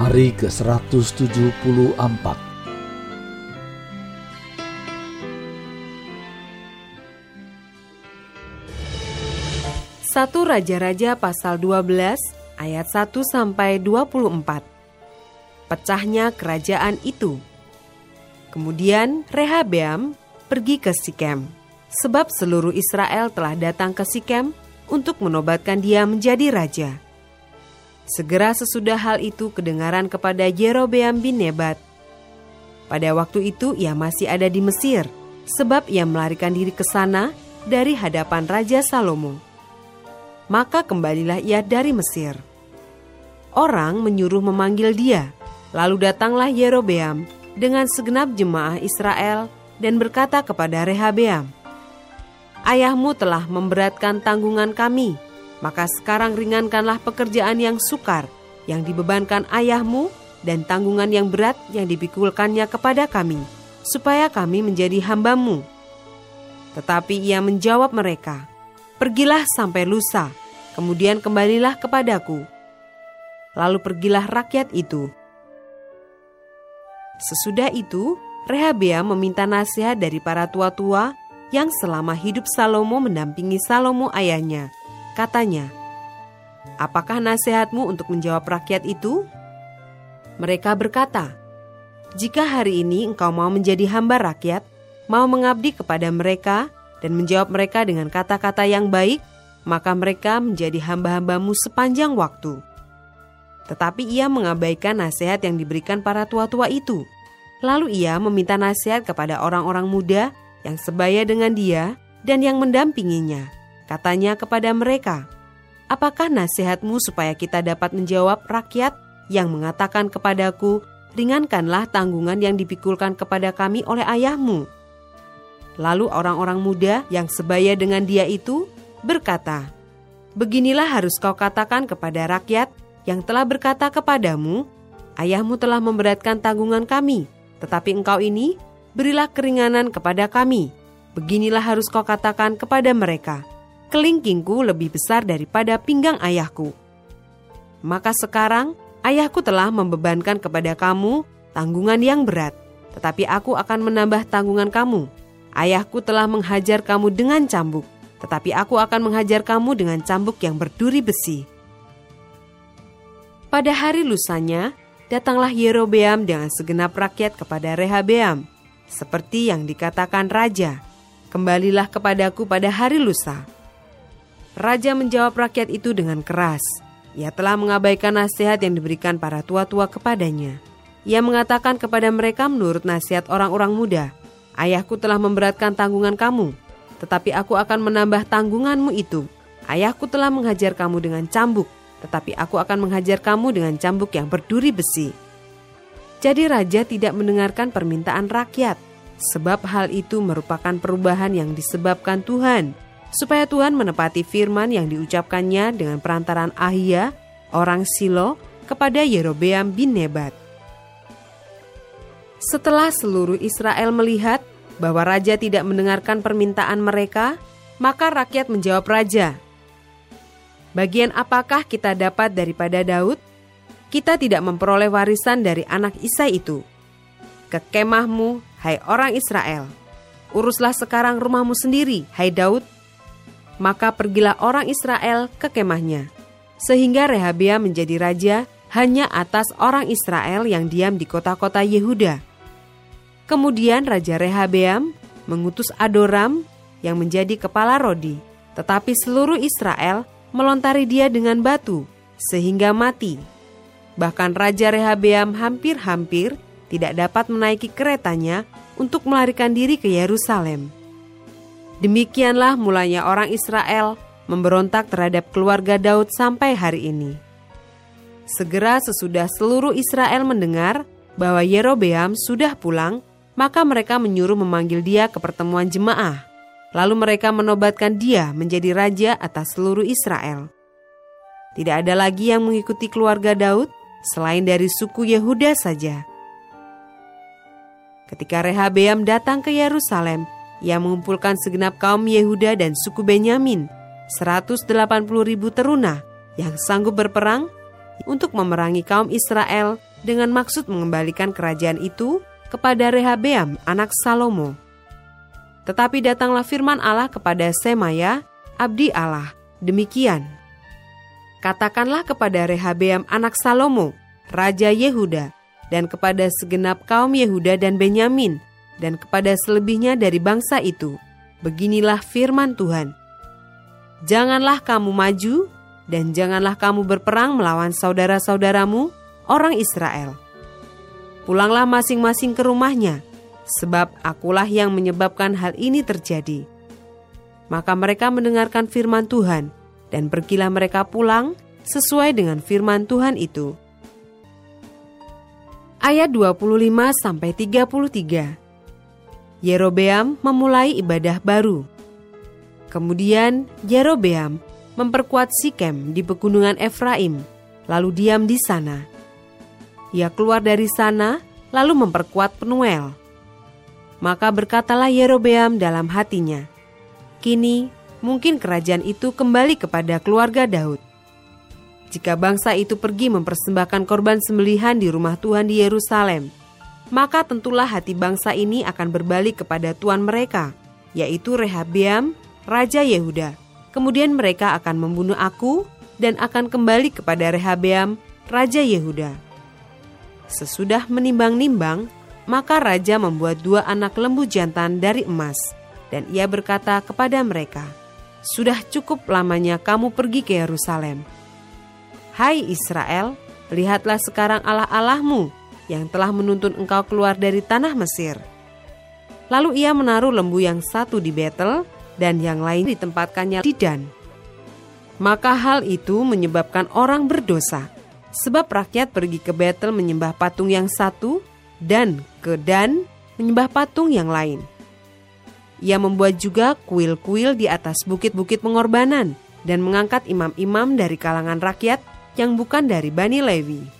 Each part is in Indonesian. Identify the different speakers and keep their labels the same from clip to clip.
Speaker 1: hari ke-174
Speaker 2: 1 Raja-Raja pasal 12 ayat 1 sampai 24. Pecahnya kerajaan itu. Kemudian Rehabeam pergi ke Sikem, sebab seluruh Israel telah datang ke Sikem untuk menobatkan dia menjadi raja. Segera sesudah hal itu kedengaran kepada Jerobeam bin Nebat. Pada waktu itu ia masih ada di Mesir, sebab ia melarikan diri ke sana dari hadapan Raja Salomo maka kembalilah ia dari Mesir. Orang menyuruh memanggil dia, lalu datanglah Yerobeam dengan segenap jemaah Israel dan berkata kepada Rehabeam, Ayahmu telah memberatkan tanggungan kami, maka sekarang ringankanlah pekerjaan yang sukar yang dibebankan ayahmu dan tanggungan yang berat yang dipikulkannya kepada kami, supaya kami menjadi hambamu. Tetapi ia menjawab mereka, Pergilah sampai lusa, kemudian kembalilah kepadaku. Lalu pergilah rakyat itu. Sesudah itu, Rehabeam meminta nasihat dari para tua-tua yang selama hidup Salomo mendampingi Salomo ayahnya. Katanya, Apakah nasihatmu untuk menjawab rakyat itu? Mereka berkata, Jika hari ini engkau mau menjadi hamba rakyat, mau mengabdi kepada mereka, dan menjawab mereka dengan kata-kata yang baik, maka mereka menjadi hamba-hambamu sepanjang waktu. Tetapi ia mengabaikan nasihat yang diberikan para tua-tua itu. Lalu ia meminta nasihat kepada orang-orang muda yang sebaya dengan dia dan yang mendampinginya. Katanya kepada mereka, Apakah nasihatmu supaya kita dapat menjawab rakyat yang mengatakan kepadaku, ringankanlah tanggungan yang dipikulkan kepada kami oleh ayahmu?' Lalu orang-orang muda yang sebaya dengan dia itu berkata, Beginilah harus kau katakan kepada rakyat yang telah berkata kepadamu, Ayahmu telah memberatkan tanggungan kami, tetapi engkau ini berilah keringanan kepada kami. Beginilah harus kau katakan kepada mereka, kelingkingku lebih besar daripada pinggang ayahku. Maka sekarang ayahku telah membebankan kepada kamu tanggungan yang berat, tetapi aku akan menambah tanggungan kamu. Ayahku telah menghajar kamu dengan cambuk, tetapi aku akan menghajar kamu dengan cambuk yang berduri besi. Pada hari lusanya, datanglah Yerobeam dengan segenap rakyat kepada Rehabeam, seperti yang dikatakan raja, kembalilah kepadaku pada hari lusa. Raja menjawab rakyat itu dengan keras. Ia telah mengabaikan nasihat yang diberikan para tua-tua kepadanya. Ia mengatakan kepada mereka menurut nasihat orang-orang muda, Ayahku telah memberatkan tanggungan kamu, tetapi aku akan menambah tanggunganmu itu. Ayahku telah menghajar kamu dengan cambuk, tetapi aku akan menghajar kamu dengan cambuk yang berduri besi. Jadi raja tidak mendengarkan permintaan rakyat, sebab hal itu merupakan perubahan yang disebabkan Tuhan, supaya Tuhan menepati firman yang diucapkannya dengan perantaran Ahia, orang Silo, kepada Yerobeam bin Nebat. Setelah seluruh Israel melihat bahwa raja tidak mendengarkan permintaan mereka, maka rakyat menjawab raja, "Bagian apakah kita dapat daripada Daud? Kita tidak memperoleh warisan dari anak Isai itu. Ke kemahmu, hai orang Israel. Uruslah sekarang rumahmu sendiri, hai Daud." Maka pergilah orang Israel ke kemahnya, sehingga Rehabia menjadi raja hanya atas orang Israel yang diam di kota-kota Yehuda Kemudian Raja Rehabeam mengutus Adoram yang menjadi kepala Rodi, tetapi seluruh Israel melontari dia dengan batu sehingga mati. Bahkan Raja Rehabeam hampir-hampir tidak dapat menaiki keretanya untuk melarikan diri ke Yerusalem. Demikianlah mulanya orang Israel memberontak terhadap keluarga Daud sampai hari ini. Segera sesudah seluruh Israel mendengar bahwa Yerobeam sudah pulang, maka mereka menyuruh memanggil dia ke pertemuan jemaah. Lalu mereka menobatkan dia menjadi raja atas seluruh Israel. Tidak ada lagi yang mengikuti keluarga Daud selain dari suku Yehuda saja. Ketika Rehabeam datang ke Yerusalem, ia mengumpulkan segenap kaum Yehuda dan suku Benyamin, 180 ribu teruna yang sanggup berperang untuk memerangi kaum Israel dengan maksud mengembalikan kerajaan itu kepada Rehabeam anak Salomo. Tetapi datanglah firman Allah kepada Semaya, abdi Allah, demikian. Katakanlah kepada Rehabeam anak Salomo, Raja Yehuda, dan kepada segenap kaum Yehuda dan Benyamin, dan kepada selebihnya dari bangsa itu. Beginilah firman Tuhan. Janganlah kamu maju, dan janganlah kamu berperang melawan saudara-saudaramu, orang Israel. Pulanglah masing-masing ke rumahnya, sebab akulah yang menyebabkan hal ini terjadi. Maka mereka mendengarkan firman Tuhan, dan pergilah mereka pulang sesuai dengan firman Tuhan itu. Ayat 25 sampai 33. Yerobeam memulai ibadah baru. Kemudian Yerobeam memperkuat Sikem di pegunungan Efraim, lalu diam di sana. Ia keluar dari sana lalu memperkuat Penuel. Maka berkatalah Yerobeam dalam hatinya, "Kini mungkin kerajaan itu kembali kepada keluarga Daud. Jika bangsa itu pergi mempersembahkan korban sembelihan di rumah Tuhan di Yerusalem, maka tentulah hati bangsa ini akan berbalik kepada Tuhan mereka, yaitu Rehabeam, Raja Yehuda. Kemudian mereka akan membunuh aku dan akan kembali kepada Rehabeam, Raja Yehuda. Sesudah menimbang-nimbang, maka raja membuat dua anak lembu jantan dari emas, dan ia berkata kepada mereka, sudah cukup lamanya kamu pergi ke Yerusalem. Hai Israel, lihatlah sekarang Allah-Allahmu yang telah menuntun engkau keluar dari tanah Mesir. Lalu ia menaruh lembu yang satu di Betel dan yang lain ditempatkannya di Dan. Maka hal itu menyebabkan orang berdosa, sebab rakyat pergi ke Betel menyembah patung yang satu dan ke Dan menyembah patung yang lain. Ia membuat juga kuil-kuil di atas bukit-bukit pengorbanan dan mengangkat imam-imam dari kalangan rakyat yang bukan dari Bani Lewi.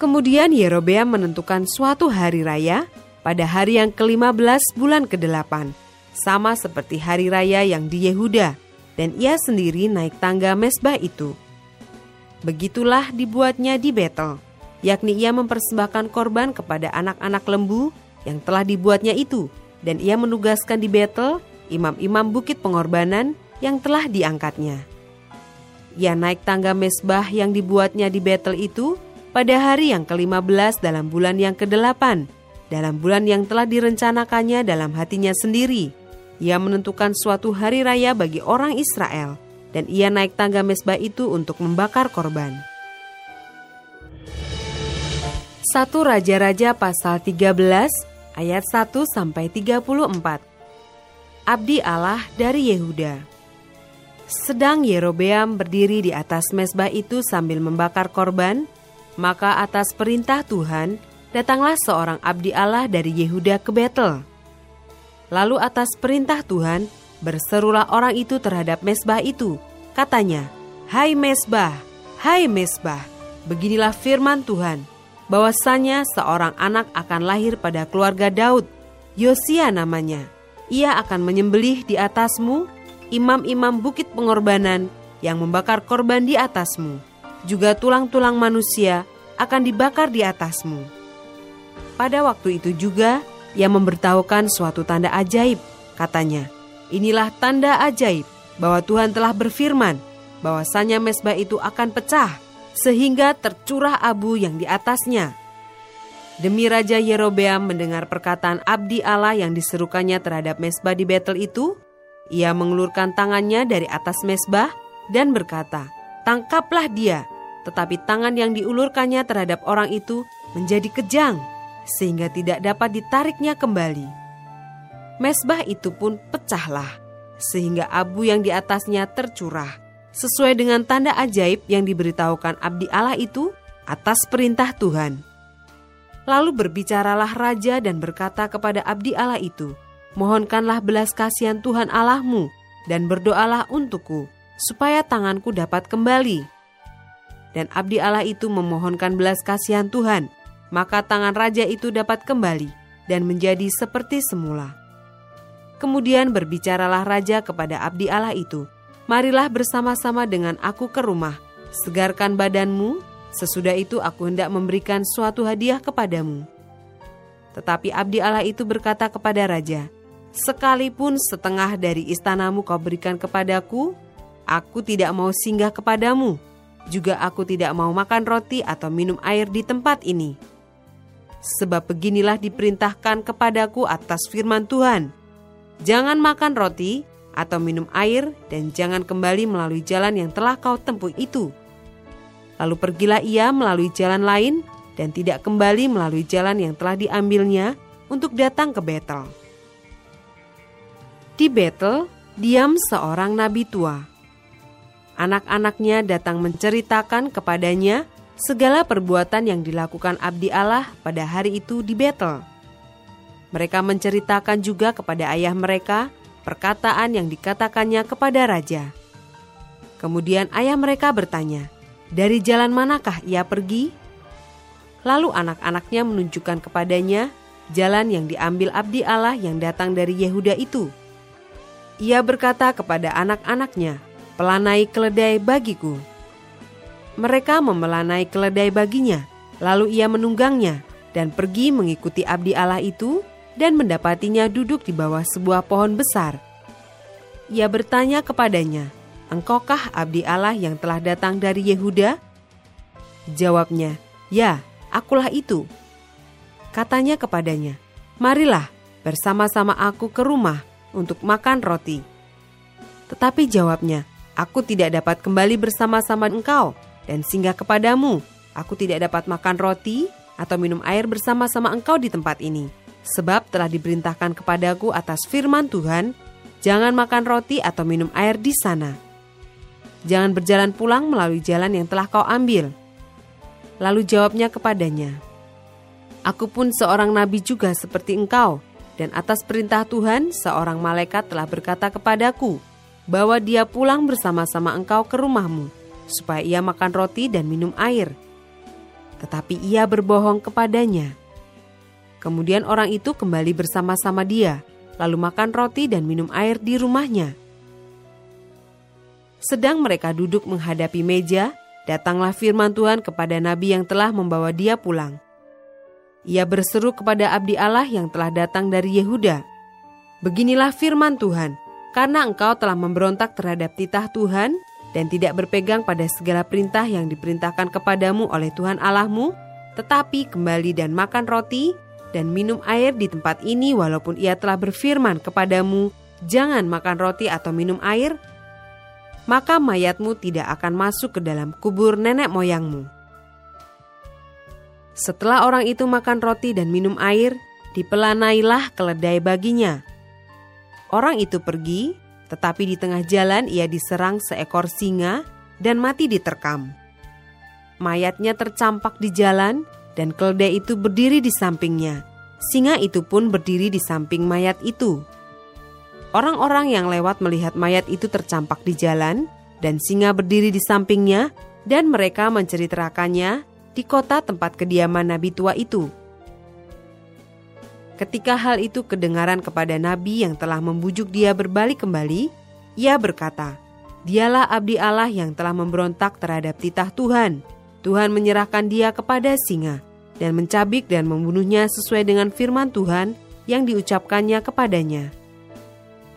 Speaker 2: Kemudian Yerobeam menentukan suatu hari raya pada hari yang ke-15 bulan ke-8, sama seperti hari raya yang di Yehuda, dan ia sendiri naik tangga mesbah itu. Begitulah dibuatnya di Betel, yakni ia mempersembahkan korban kepada anak-anak lembu yang telah dibuatnya itu, dan ia menugaskan di Betel imam-imam bukit pengorbanan yang telah diangkatnya. Ia naik tangga mesbah yang dibuatnya di Betel itu pada hari yang ke-15 dalam bulan yang ke-8, dalam bulan yang telah direncanakannya dalam hatinya sendiri. Ia menentukan suatu hari raya bagi orang Israel, dan ia naik tangga mesbah itu untuk membakar korban. 1 Raja-Raja pasal 13 ayat 1 sampai 34. Abdi Allah dari Yehuda. Sedang Yerobeam berdiri di atas mesbah itu sambil membakar korban, maka atas perintah Tuhan datanglah seorang abdi Allah dari Yehuda ke Betel. Lalu atas perintah Tuhan berserulah orang itu terhadap mesbah itu. Katanya, "Hai mesbah, hai mesbah, beginilah firman Tuhan: bahwasanya seorang anak akan lahir pada keluarga Daud. Yosia namanya. Ia akan menyembelih di atasmu imam-imam bukit pengorbanan yang membakar korban di atasmu. Juga tulang-tulang manusia akan dibakar di atasmu. Pada waktu itu juga ia memberitahukan suatu tanda ajaib. Katanya, inilah tanda ajaib bahwa Tuhan telah berfirman bahwasanya mesbah itu akan pecah sehingga tercurah abu yang di atasnya. Demi Raja Yerobeam mendengar perkataan abdi Allah yang diserukannya terhadap mesbah di Betel itu, ia mengelurkan tangannya dari atas mesbah dan berkata, Tangkaplah dia, tetapi tangan yang diulurkannya terhadap orang itu menjadi kejang, sehingga tidak dapat ditariknya kembali. Mesbah itu pun pecahlah, sehingga abu yang di atasnya tercurah sesuai dengan tanda ajaib yang diberitahukan abdi Allah itu atas perintah Tuhan. Lalu berbicaralah raja dan berkata kepada abdi Allah itu, Mohonkanlah belas kasihan Tuhan Allahmu dan berdoalah untukku, supaya tanganku dapat kembali. Dan abdi Allah itu memohonkan belas kasihan Tuhan, maka tangan raja itu dapat kembali dan menjadi seperti semula. Kemudian berbicaralah raja kepada abdi Allah itu, Marilah bersama-sama dengan aku ke rumah, segarkan badanmu, sesudah itu aku hendak memberikan suatu hadiah kepadamu. Tetapi abdi Allah itu berkata kepada raja, Sekalipun setengah dari istanamu kau berikan kepadaku, aku tidak mau singgah kepadamu. Juga aku tidak mau makan roti atau minum air di tempat ini. Sebab beginilah diperintahkan kepadaku atas firman Tuhan. Jangan makan roti atau minum air dan jangan kembali melalui jalan yang telah kau tempuh itu. Lalu pergilah ia melalui jalan lain dan tidak kembali melalui jalan yang telah diambilnya untuk datang ke Betel. Di Betel, diam seorang nabi tua. Anak-anaknya datang menceritakan kepadanya segala perbuatan yang dilakukan abdi Allah pada hari itu di Betel. Mereka menceritakan juga kepada ayah mereka perkataan yang dikatakannya kepada raja. Kemudian ayah mereka bertanya, "Dari jalan manakah ia pergi?" Lalu anak-anaknya menunjukkan kepadanya jalan yang diambil abdi Allah yang datang dari Yehuda itu. Ia berkata kepada anak-anaknya, "Pelanai keledai bagiku." Mereka memelanai keledai baginya, lalu ia menunggangnya dan pergi mengikuti abdi Allah itu dan mendapatinya duduk di bawah sebuah pohon besar. Ia bertanya kepadanya, Engkaukah abdi Allah yang telah datang dari Yehuda? Jawabnya, Ya, akulah itu. Katanya kepadanya, Marilah bersama-sama aku ke rumah untuk makan roti. Tetapi jawabnya, Aku tidak dapat kembali bersama-sama engkau dan singgah kepadamu. Aku tidak dapat makan roti atau minum air bersama-sama engkau di tempat ini Sebab telah diperintahkan kepadaku atas firman Tuhan, jangan makan roti atau minum air di sana. Jangan berjalan pulang melalui jalan yang telah kau ambil. Lalu jawabnya kepadanya, Aku pun seorang nabi juga seperti engkau, dan atas perintah Tuhan seorang malaikat telah berkata kepadaku, bahwa dia pulang bersama-sama engkau ke rumahmu, supaya ia makan roti dan minum air. Tetapi ia berbohong kepadanya. Kemudian orang itu kembali bersama-sama dia, lalu makan roti dan minum air di rumahnya. Sedang mereka duduk menghadapi meja, datanglah firman Tuhan kepada nabi yang telah membawa dia pulang. Ia berseru kepada abdi Allah yang telah datang dari Yehuda. Beginilah firman Tuhan, karena engkau telah memberontak terhadap titah Tuhan dan tidak berpegang pada segala perintah yang diperintahkan kepadamu oleh Tuhan Allahmu, tetapi kembali dan makan roti dan minum air di tempat ini walaupun ia telah berfirman kepadamu, jangan makan roti atau minum air, maka mayatmu tidak akan masuk ke dalam kubur nenek moyangmu. Setelah orang itu makan roti dan minum air, dipelanailah keledai baginya. Orang itu pergi, tetapi di tengah jalan ia diserang seekor singa dan mati diterkam. Mayatnya tercampak di jalan, dan keledai itu berdiri di sampingnya. Singa itu pun berdiri di samping mayat itu. Orang-orang yang lewat melihat mayat itu tercampak di jalan, dan singa berdiri di sampingnya, dan mereka menceritakannya di kota tempat kediaman nabi tua itu. Ketika hal itu kedengaran kepada nabi yang telah membujuk dia berbalik kembali, ia berkata, "Dialah abdi Allah yang telah memberontak terhadap titah Tuhan. Tuhan menyerahkan dia kepada singa." dan mencabik dan membunuhnya sesuai dengan firman Tuhan yang diucapkannya kepadanya.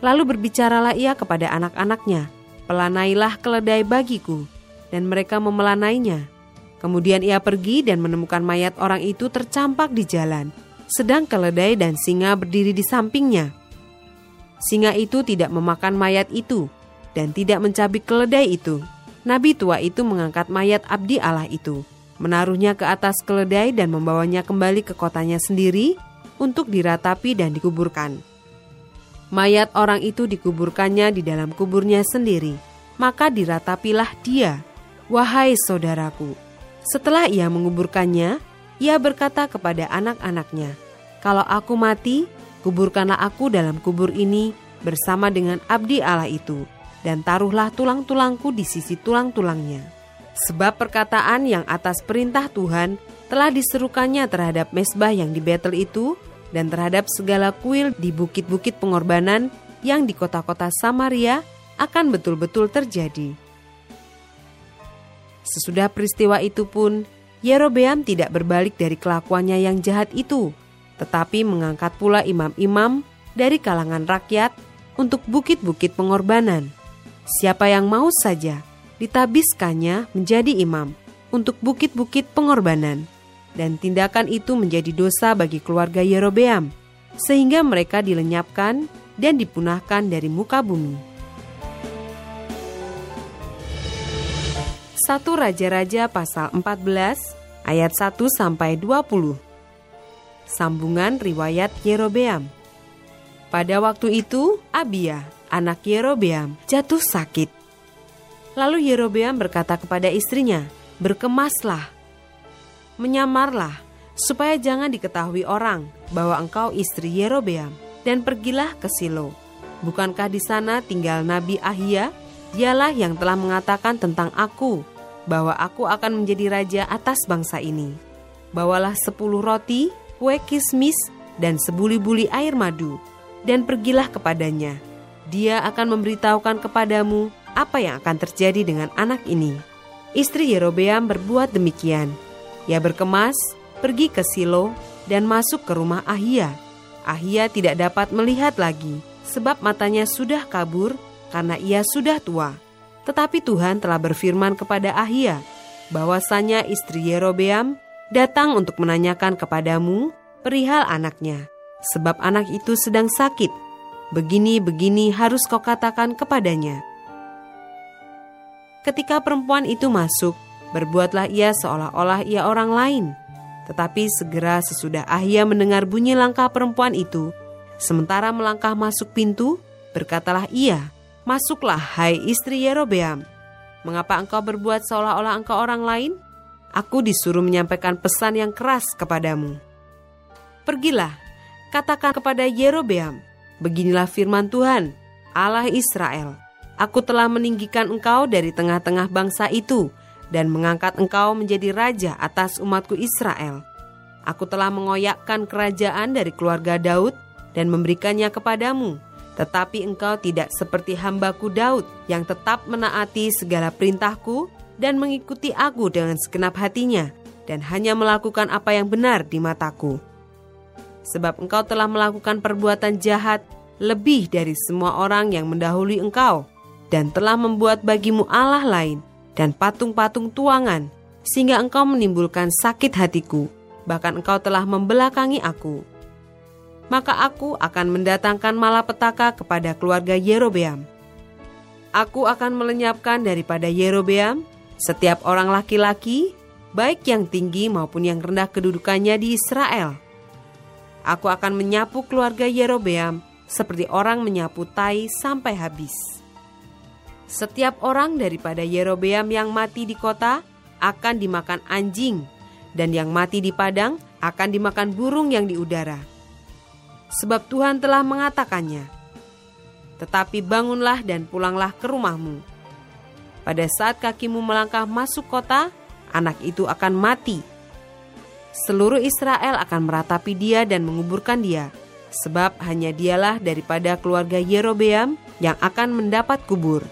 Speaker 2: Lalu berbicaralah ia kepada anak-anaknya, pelanailah keledai bagiku, dan mereka memelanainya. Kemudian ia pergi dan menemukan mayat orang itu tercampak di jalan, sedang keledai dan singa berdiri di sampingnya. Singa itu tidak memakan mayat itu dan tidak mencabik keledai itu. Nabi tua itu mengangkat mayat abdi Allah itu menaruhnya ke atas keledai dan membawanya kembali ke kotanya sendiri untuk diratapi dan dikuburkan. Mayat orang itu dikuburkannya di dalam kuburnya sendiri, maka diratapilah dia. Wahai saudaraku, setelah ia menguburkannya, ia berkata kepada anak-anaknya, "Kalau aku mati, kuburkanlah aku dalam kubur ini bersama dengan abdi Allah itu, dan taruhlah tulang-tulangku di sisi tulang-tulangnya." Sebab perkataan yang atas perintah Tuhan telah diserukannya terhadap mesbah yang di Betel itu dan terhadap segala kuil di bukit-bukit pengorbanan yang di kota-kota Samaria akan betul-betul terjadi. Sesudah peristiwa itu pun, Yerobeam tidak berbalik dari kelakuannya yang jahat itu, tetapi mengangkat pula imam-imam dari kalangan rakyat untuk bukit-bukit pengorbanan. Siapa yang mau saja ditabiskannya menjadi imam untuk bukit-bukit pengorbanan. Dan tindakan itu menjadi dosa bagi keluarga Yerobeam, sehingga mereka dilenyapkan dan dipunahkan dari muka bumi. Satu Raja-Raja pasal 14 ayat 1 sampai 20. Sambungan riwayat Yerobeam. Pada waktu itu Abia, anak Yerobeam, jatuh sakit. Lalu Yerobeam berkata kepada istrinya, "Berkemaslah, menyamarlah, supaya jangan diketahui orang bahwa engkau istri Yerobeam, dan pergilah ke Silo. Bukankah di sana tinggal Nabi Ahia? Dialah yang telah mengatakan tentang aku bahwa aku akan menjadi raja atas bangsa ini. Bawalah sepuluh roti, kue kismis, dan sebuli-buli air madu, dan pergilah kepadanya. Dia akan memberitahukan kepadamu apa yang akan terjadi dengan anak ini. Istri Yerobeam berbuat demikian. Ia berkemas, pergi ke Silo, dan masuk ke rumah Ahia. Ahia tidak dapat melihat lagi, sebab matanya sudah kabur karena ia sudah tua. Tetapi Tuhan telah berfirman kepada Ahia, bahwasanya istri Yerobeam datang untuk menanyakan kepadamu perihal anaknya, sebab anak itu sedang sakit. Begini-begini harus kau katakan kepadanya. Ketika perempuan itu masuk, berbuatlah ia seolah-olah ia orang lain. Tetapi segera sesudah Ahia mendengar bunyi langkah perempuan itu, sementara melangkah masuk pintu, berkatalah ia, Masuklah, hai istri Yerobeam. Mengapa engkau berbuat seolah-olah engkau orang lain? Aku disuruh menyampaikan pesan yang keras kepadamu. Pergilah, katakan kepada Yerobeam, beginilah firman Tuhan, Allah Israel. Aku telah meninggikan engkau dari tengah-tengah bangsa itu dan mengangkat engkau menjadi raja atas umatku Israel. Aku telah mengoyakkan kerajaan dari keluarga Daud dan memberikannya kepadamu tetapi engkau tidak seperti hambaku Daud yang tetap menaati segala perintahku dan mengikuti aku dengan segenap hatinya dan hanya melakukan apa yang benar di mataku. Sebab engkau telah melakukan perbuatan jahat lebih dari semua orang yang mendahului engkau dan telah membuat bagimu Allah lain dan patung-patung tuangan sehingga engkau menimbulkan sakit hatiku bahkan engkau telah membelakangi aku maka aku akan mendatangkan malapetaka kepada keluarga Yerobeam. Aku akan melenyapkan daripada Yerobeam setiap orang laki-laki, baik yang tinggi maupun yang rendah kedudukannya di Israel. Aku akan menyapu keluarga Yerobeam seperti orang menyapu tai sampai habis. Setiap orang daripada Yerobeam yang mati di kota akan dimakan anjing, dan yang mati di padang akan dimakan burung yang di udara sebab Tuhan telah mengatakannya. Tetapi bangunlah dan pulanglah ke rumahmu. Pada saat kakimu melangkah masuk kota, anak itu akan mati. Seluruh Israel akan meratapi dia dan menguburkan dia, sebab hanya dialah daripada keluarga Yerobeam yang akan mendapat kubur.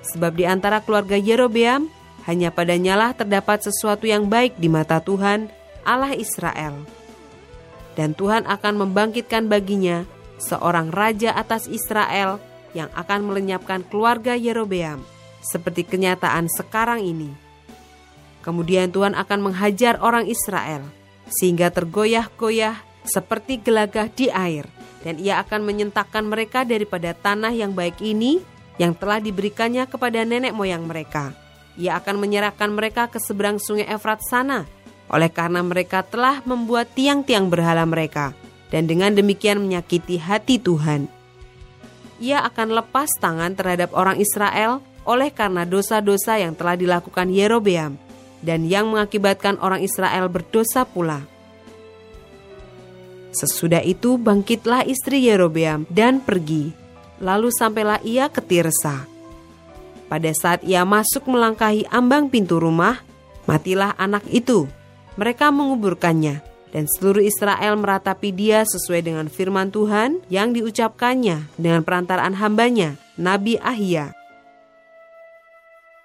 Speaker 2: Sebab di antara keluarga Yerobeam, hanya padanyalah terdapat sesuatu yang baik di mata Tuhan, Allah Israel dan Tuhan akan membangkitkan baginya seorang raja atas Israel yang akan melenyapkan keluarga Yerobeam seperti kenyataan sekarang ini. Kemudian Tuhan akan menghajar orang Israel sehingga tergoyah-goyah seperti gelagah di air dan ia akan menyentakkan mereka daripada tanah yang baik ini yang telah diberikannya kepada nenek moyang mereka. Ia akan menyerahkan mereka ke seberang sungai Efrat sana oleh karena mereka telah membuat tiang-tiang berhala mereka dan dengan demikian menyakiti hati Tuhan. Ia akan lepas tangan terhadap orang Israel oleh karena dosa-dosa yang telah dilakukan Yerobeam dan yang mengakibatkan orang Israel berdosa pula. Sesudah itu bangkitlah istri Yerobeam dan pergi, lalu sampailah ia ke Tirsa. Pada saat ia masuk melangkahi ambang pintu rumah, matilah anak itu. Mereka menguburkannya, dan seluruh Israel meratapi dia sesuai dengan firman Tuhan yang diucapkannya dengan perantaraan hambanya, Nabi Ahia.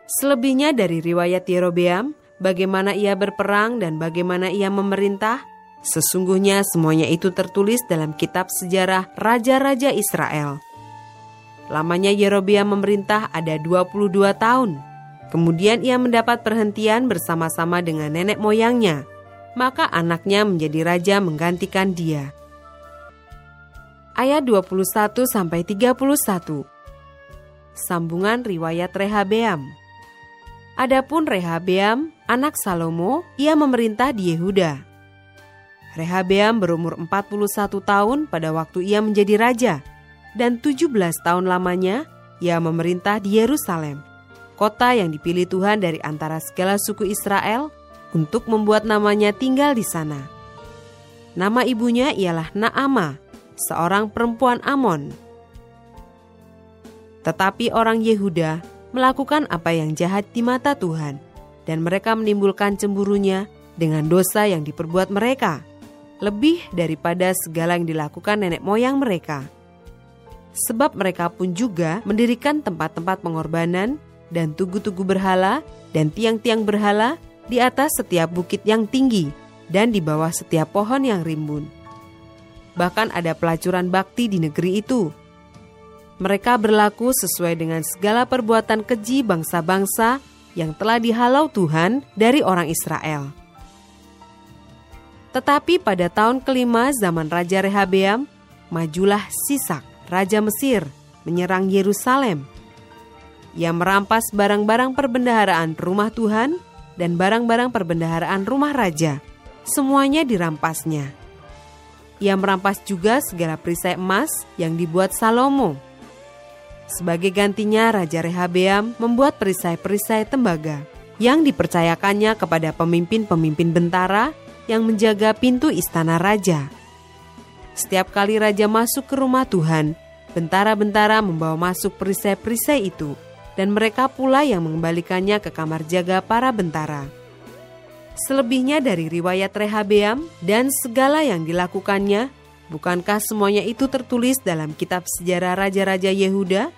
Speaker 2: Selebihnya dari riwayat Yerobeam, bagaimana ia berperang dan bagaimana ia memerintah, sesungguhnya semuanya itu tertulis dalam kitab sejarah Raja-Raja Israel. Lamanya Yerobeam memerintah ada 22 tahun. Kemudian ia mendapat perhentian bersama-sama dengan nenek moyangnya. Maka anaknya menjadi raja menggantikan dia. Ayat 21 sampai 31. Sambungan riwayat Rehabeam. Adapun Rehabeam, anak Salomo, ia memerintah di Yehuda. Rehabeam berumur 41 tahun pada waktu ia menjadi raja, dan 17 tahun lamanya ia memerintah di Yerusalem, kota yang dipilih Tuhan dari antara segala suku Israel untuk membuat namanya tinggal di sana. Nama ibunya ialah Naama, seorang perempuan Amon. Tetapi orang Yehuda melakukan apa yang jahat di mata Tuhan, dan mereka menimbulkan cemburunya dengan dosa yang diperbuat mereka, lebih daripada segala yang dilakukan nenek moyang mereka. Sebab mereka pun juga mendirikan tempat-tempat pengorbanan dan tugu-tugu berhala dan tiang-tiang berhala di atas setiap bukit yang tinggi dan di bawah setiap pohon yang rimbun. Bahkan ada pelacuran bakti di negeri itu, mereka berlaku sesuai dengan segala perbuatan keji bangsa-bangsa yang telah dihalau Tuhan dari orang Israel. Tetapi pada tahun kelima zaman Raja Rehabeam, majulah Sisak, Raja Mesir, menyerang Yerusalem. Ia merampas barang-barang perbendaharaan rumah Tuhan dan barang-barang perbendaharaan rumah raja. Semuanya dirampasnya. Ia merampas juga segala perisai emas yang dibuat Salomo sebagai gantinya Raja Rehabeam membuat perisai-perisai tembaga yang dipercayakannya kepada pemimpin-pemimpin bentara yang menjaga pintu istana raja. Setiap kali raja masuk ke rumah Tuhan, bentara-bentara membawa masuk perisai-perisai itu, dan mereka pula yang mengembalikannya ke kamar jaga para bentara. Selebihnya dari riwayat Rehabeam dan segala yang dilakukannya, Bukankah semuanya itu tertulis dalam kitab sejarah raja-raja Yehuda?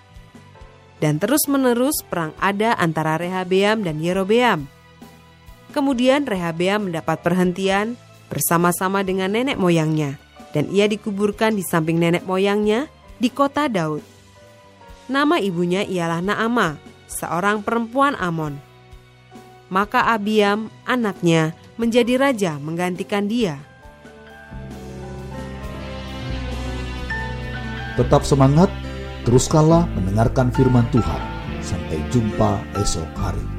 Speaker 2: Dan terus-menerus perang ada antara Rehabeam dan Yerobeam. Kemudian Rehabeam mendapat perhentian bersama-sama dengan nenek moyangnya, dan ia dikuburkan di samping nenek moyangnya di kota Daud. Nama ibunya ialah Naama, seorang perempuan Amon. Maka Abiam, anaknya, menjadi raja menggantikan dia.
Speaker 1: Tetap semangat, teruskanlah mendengarkan firman Tuhan. Sampai jumpa esok hari.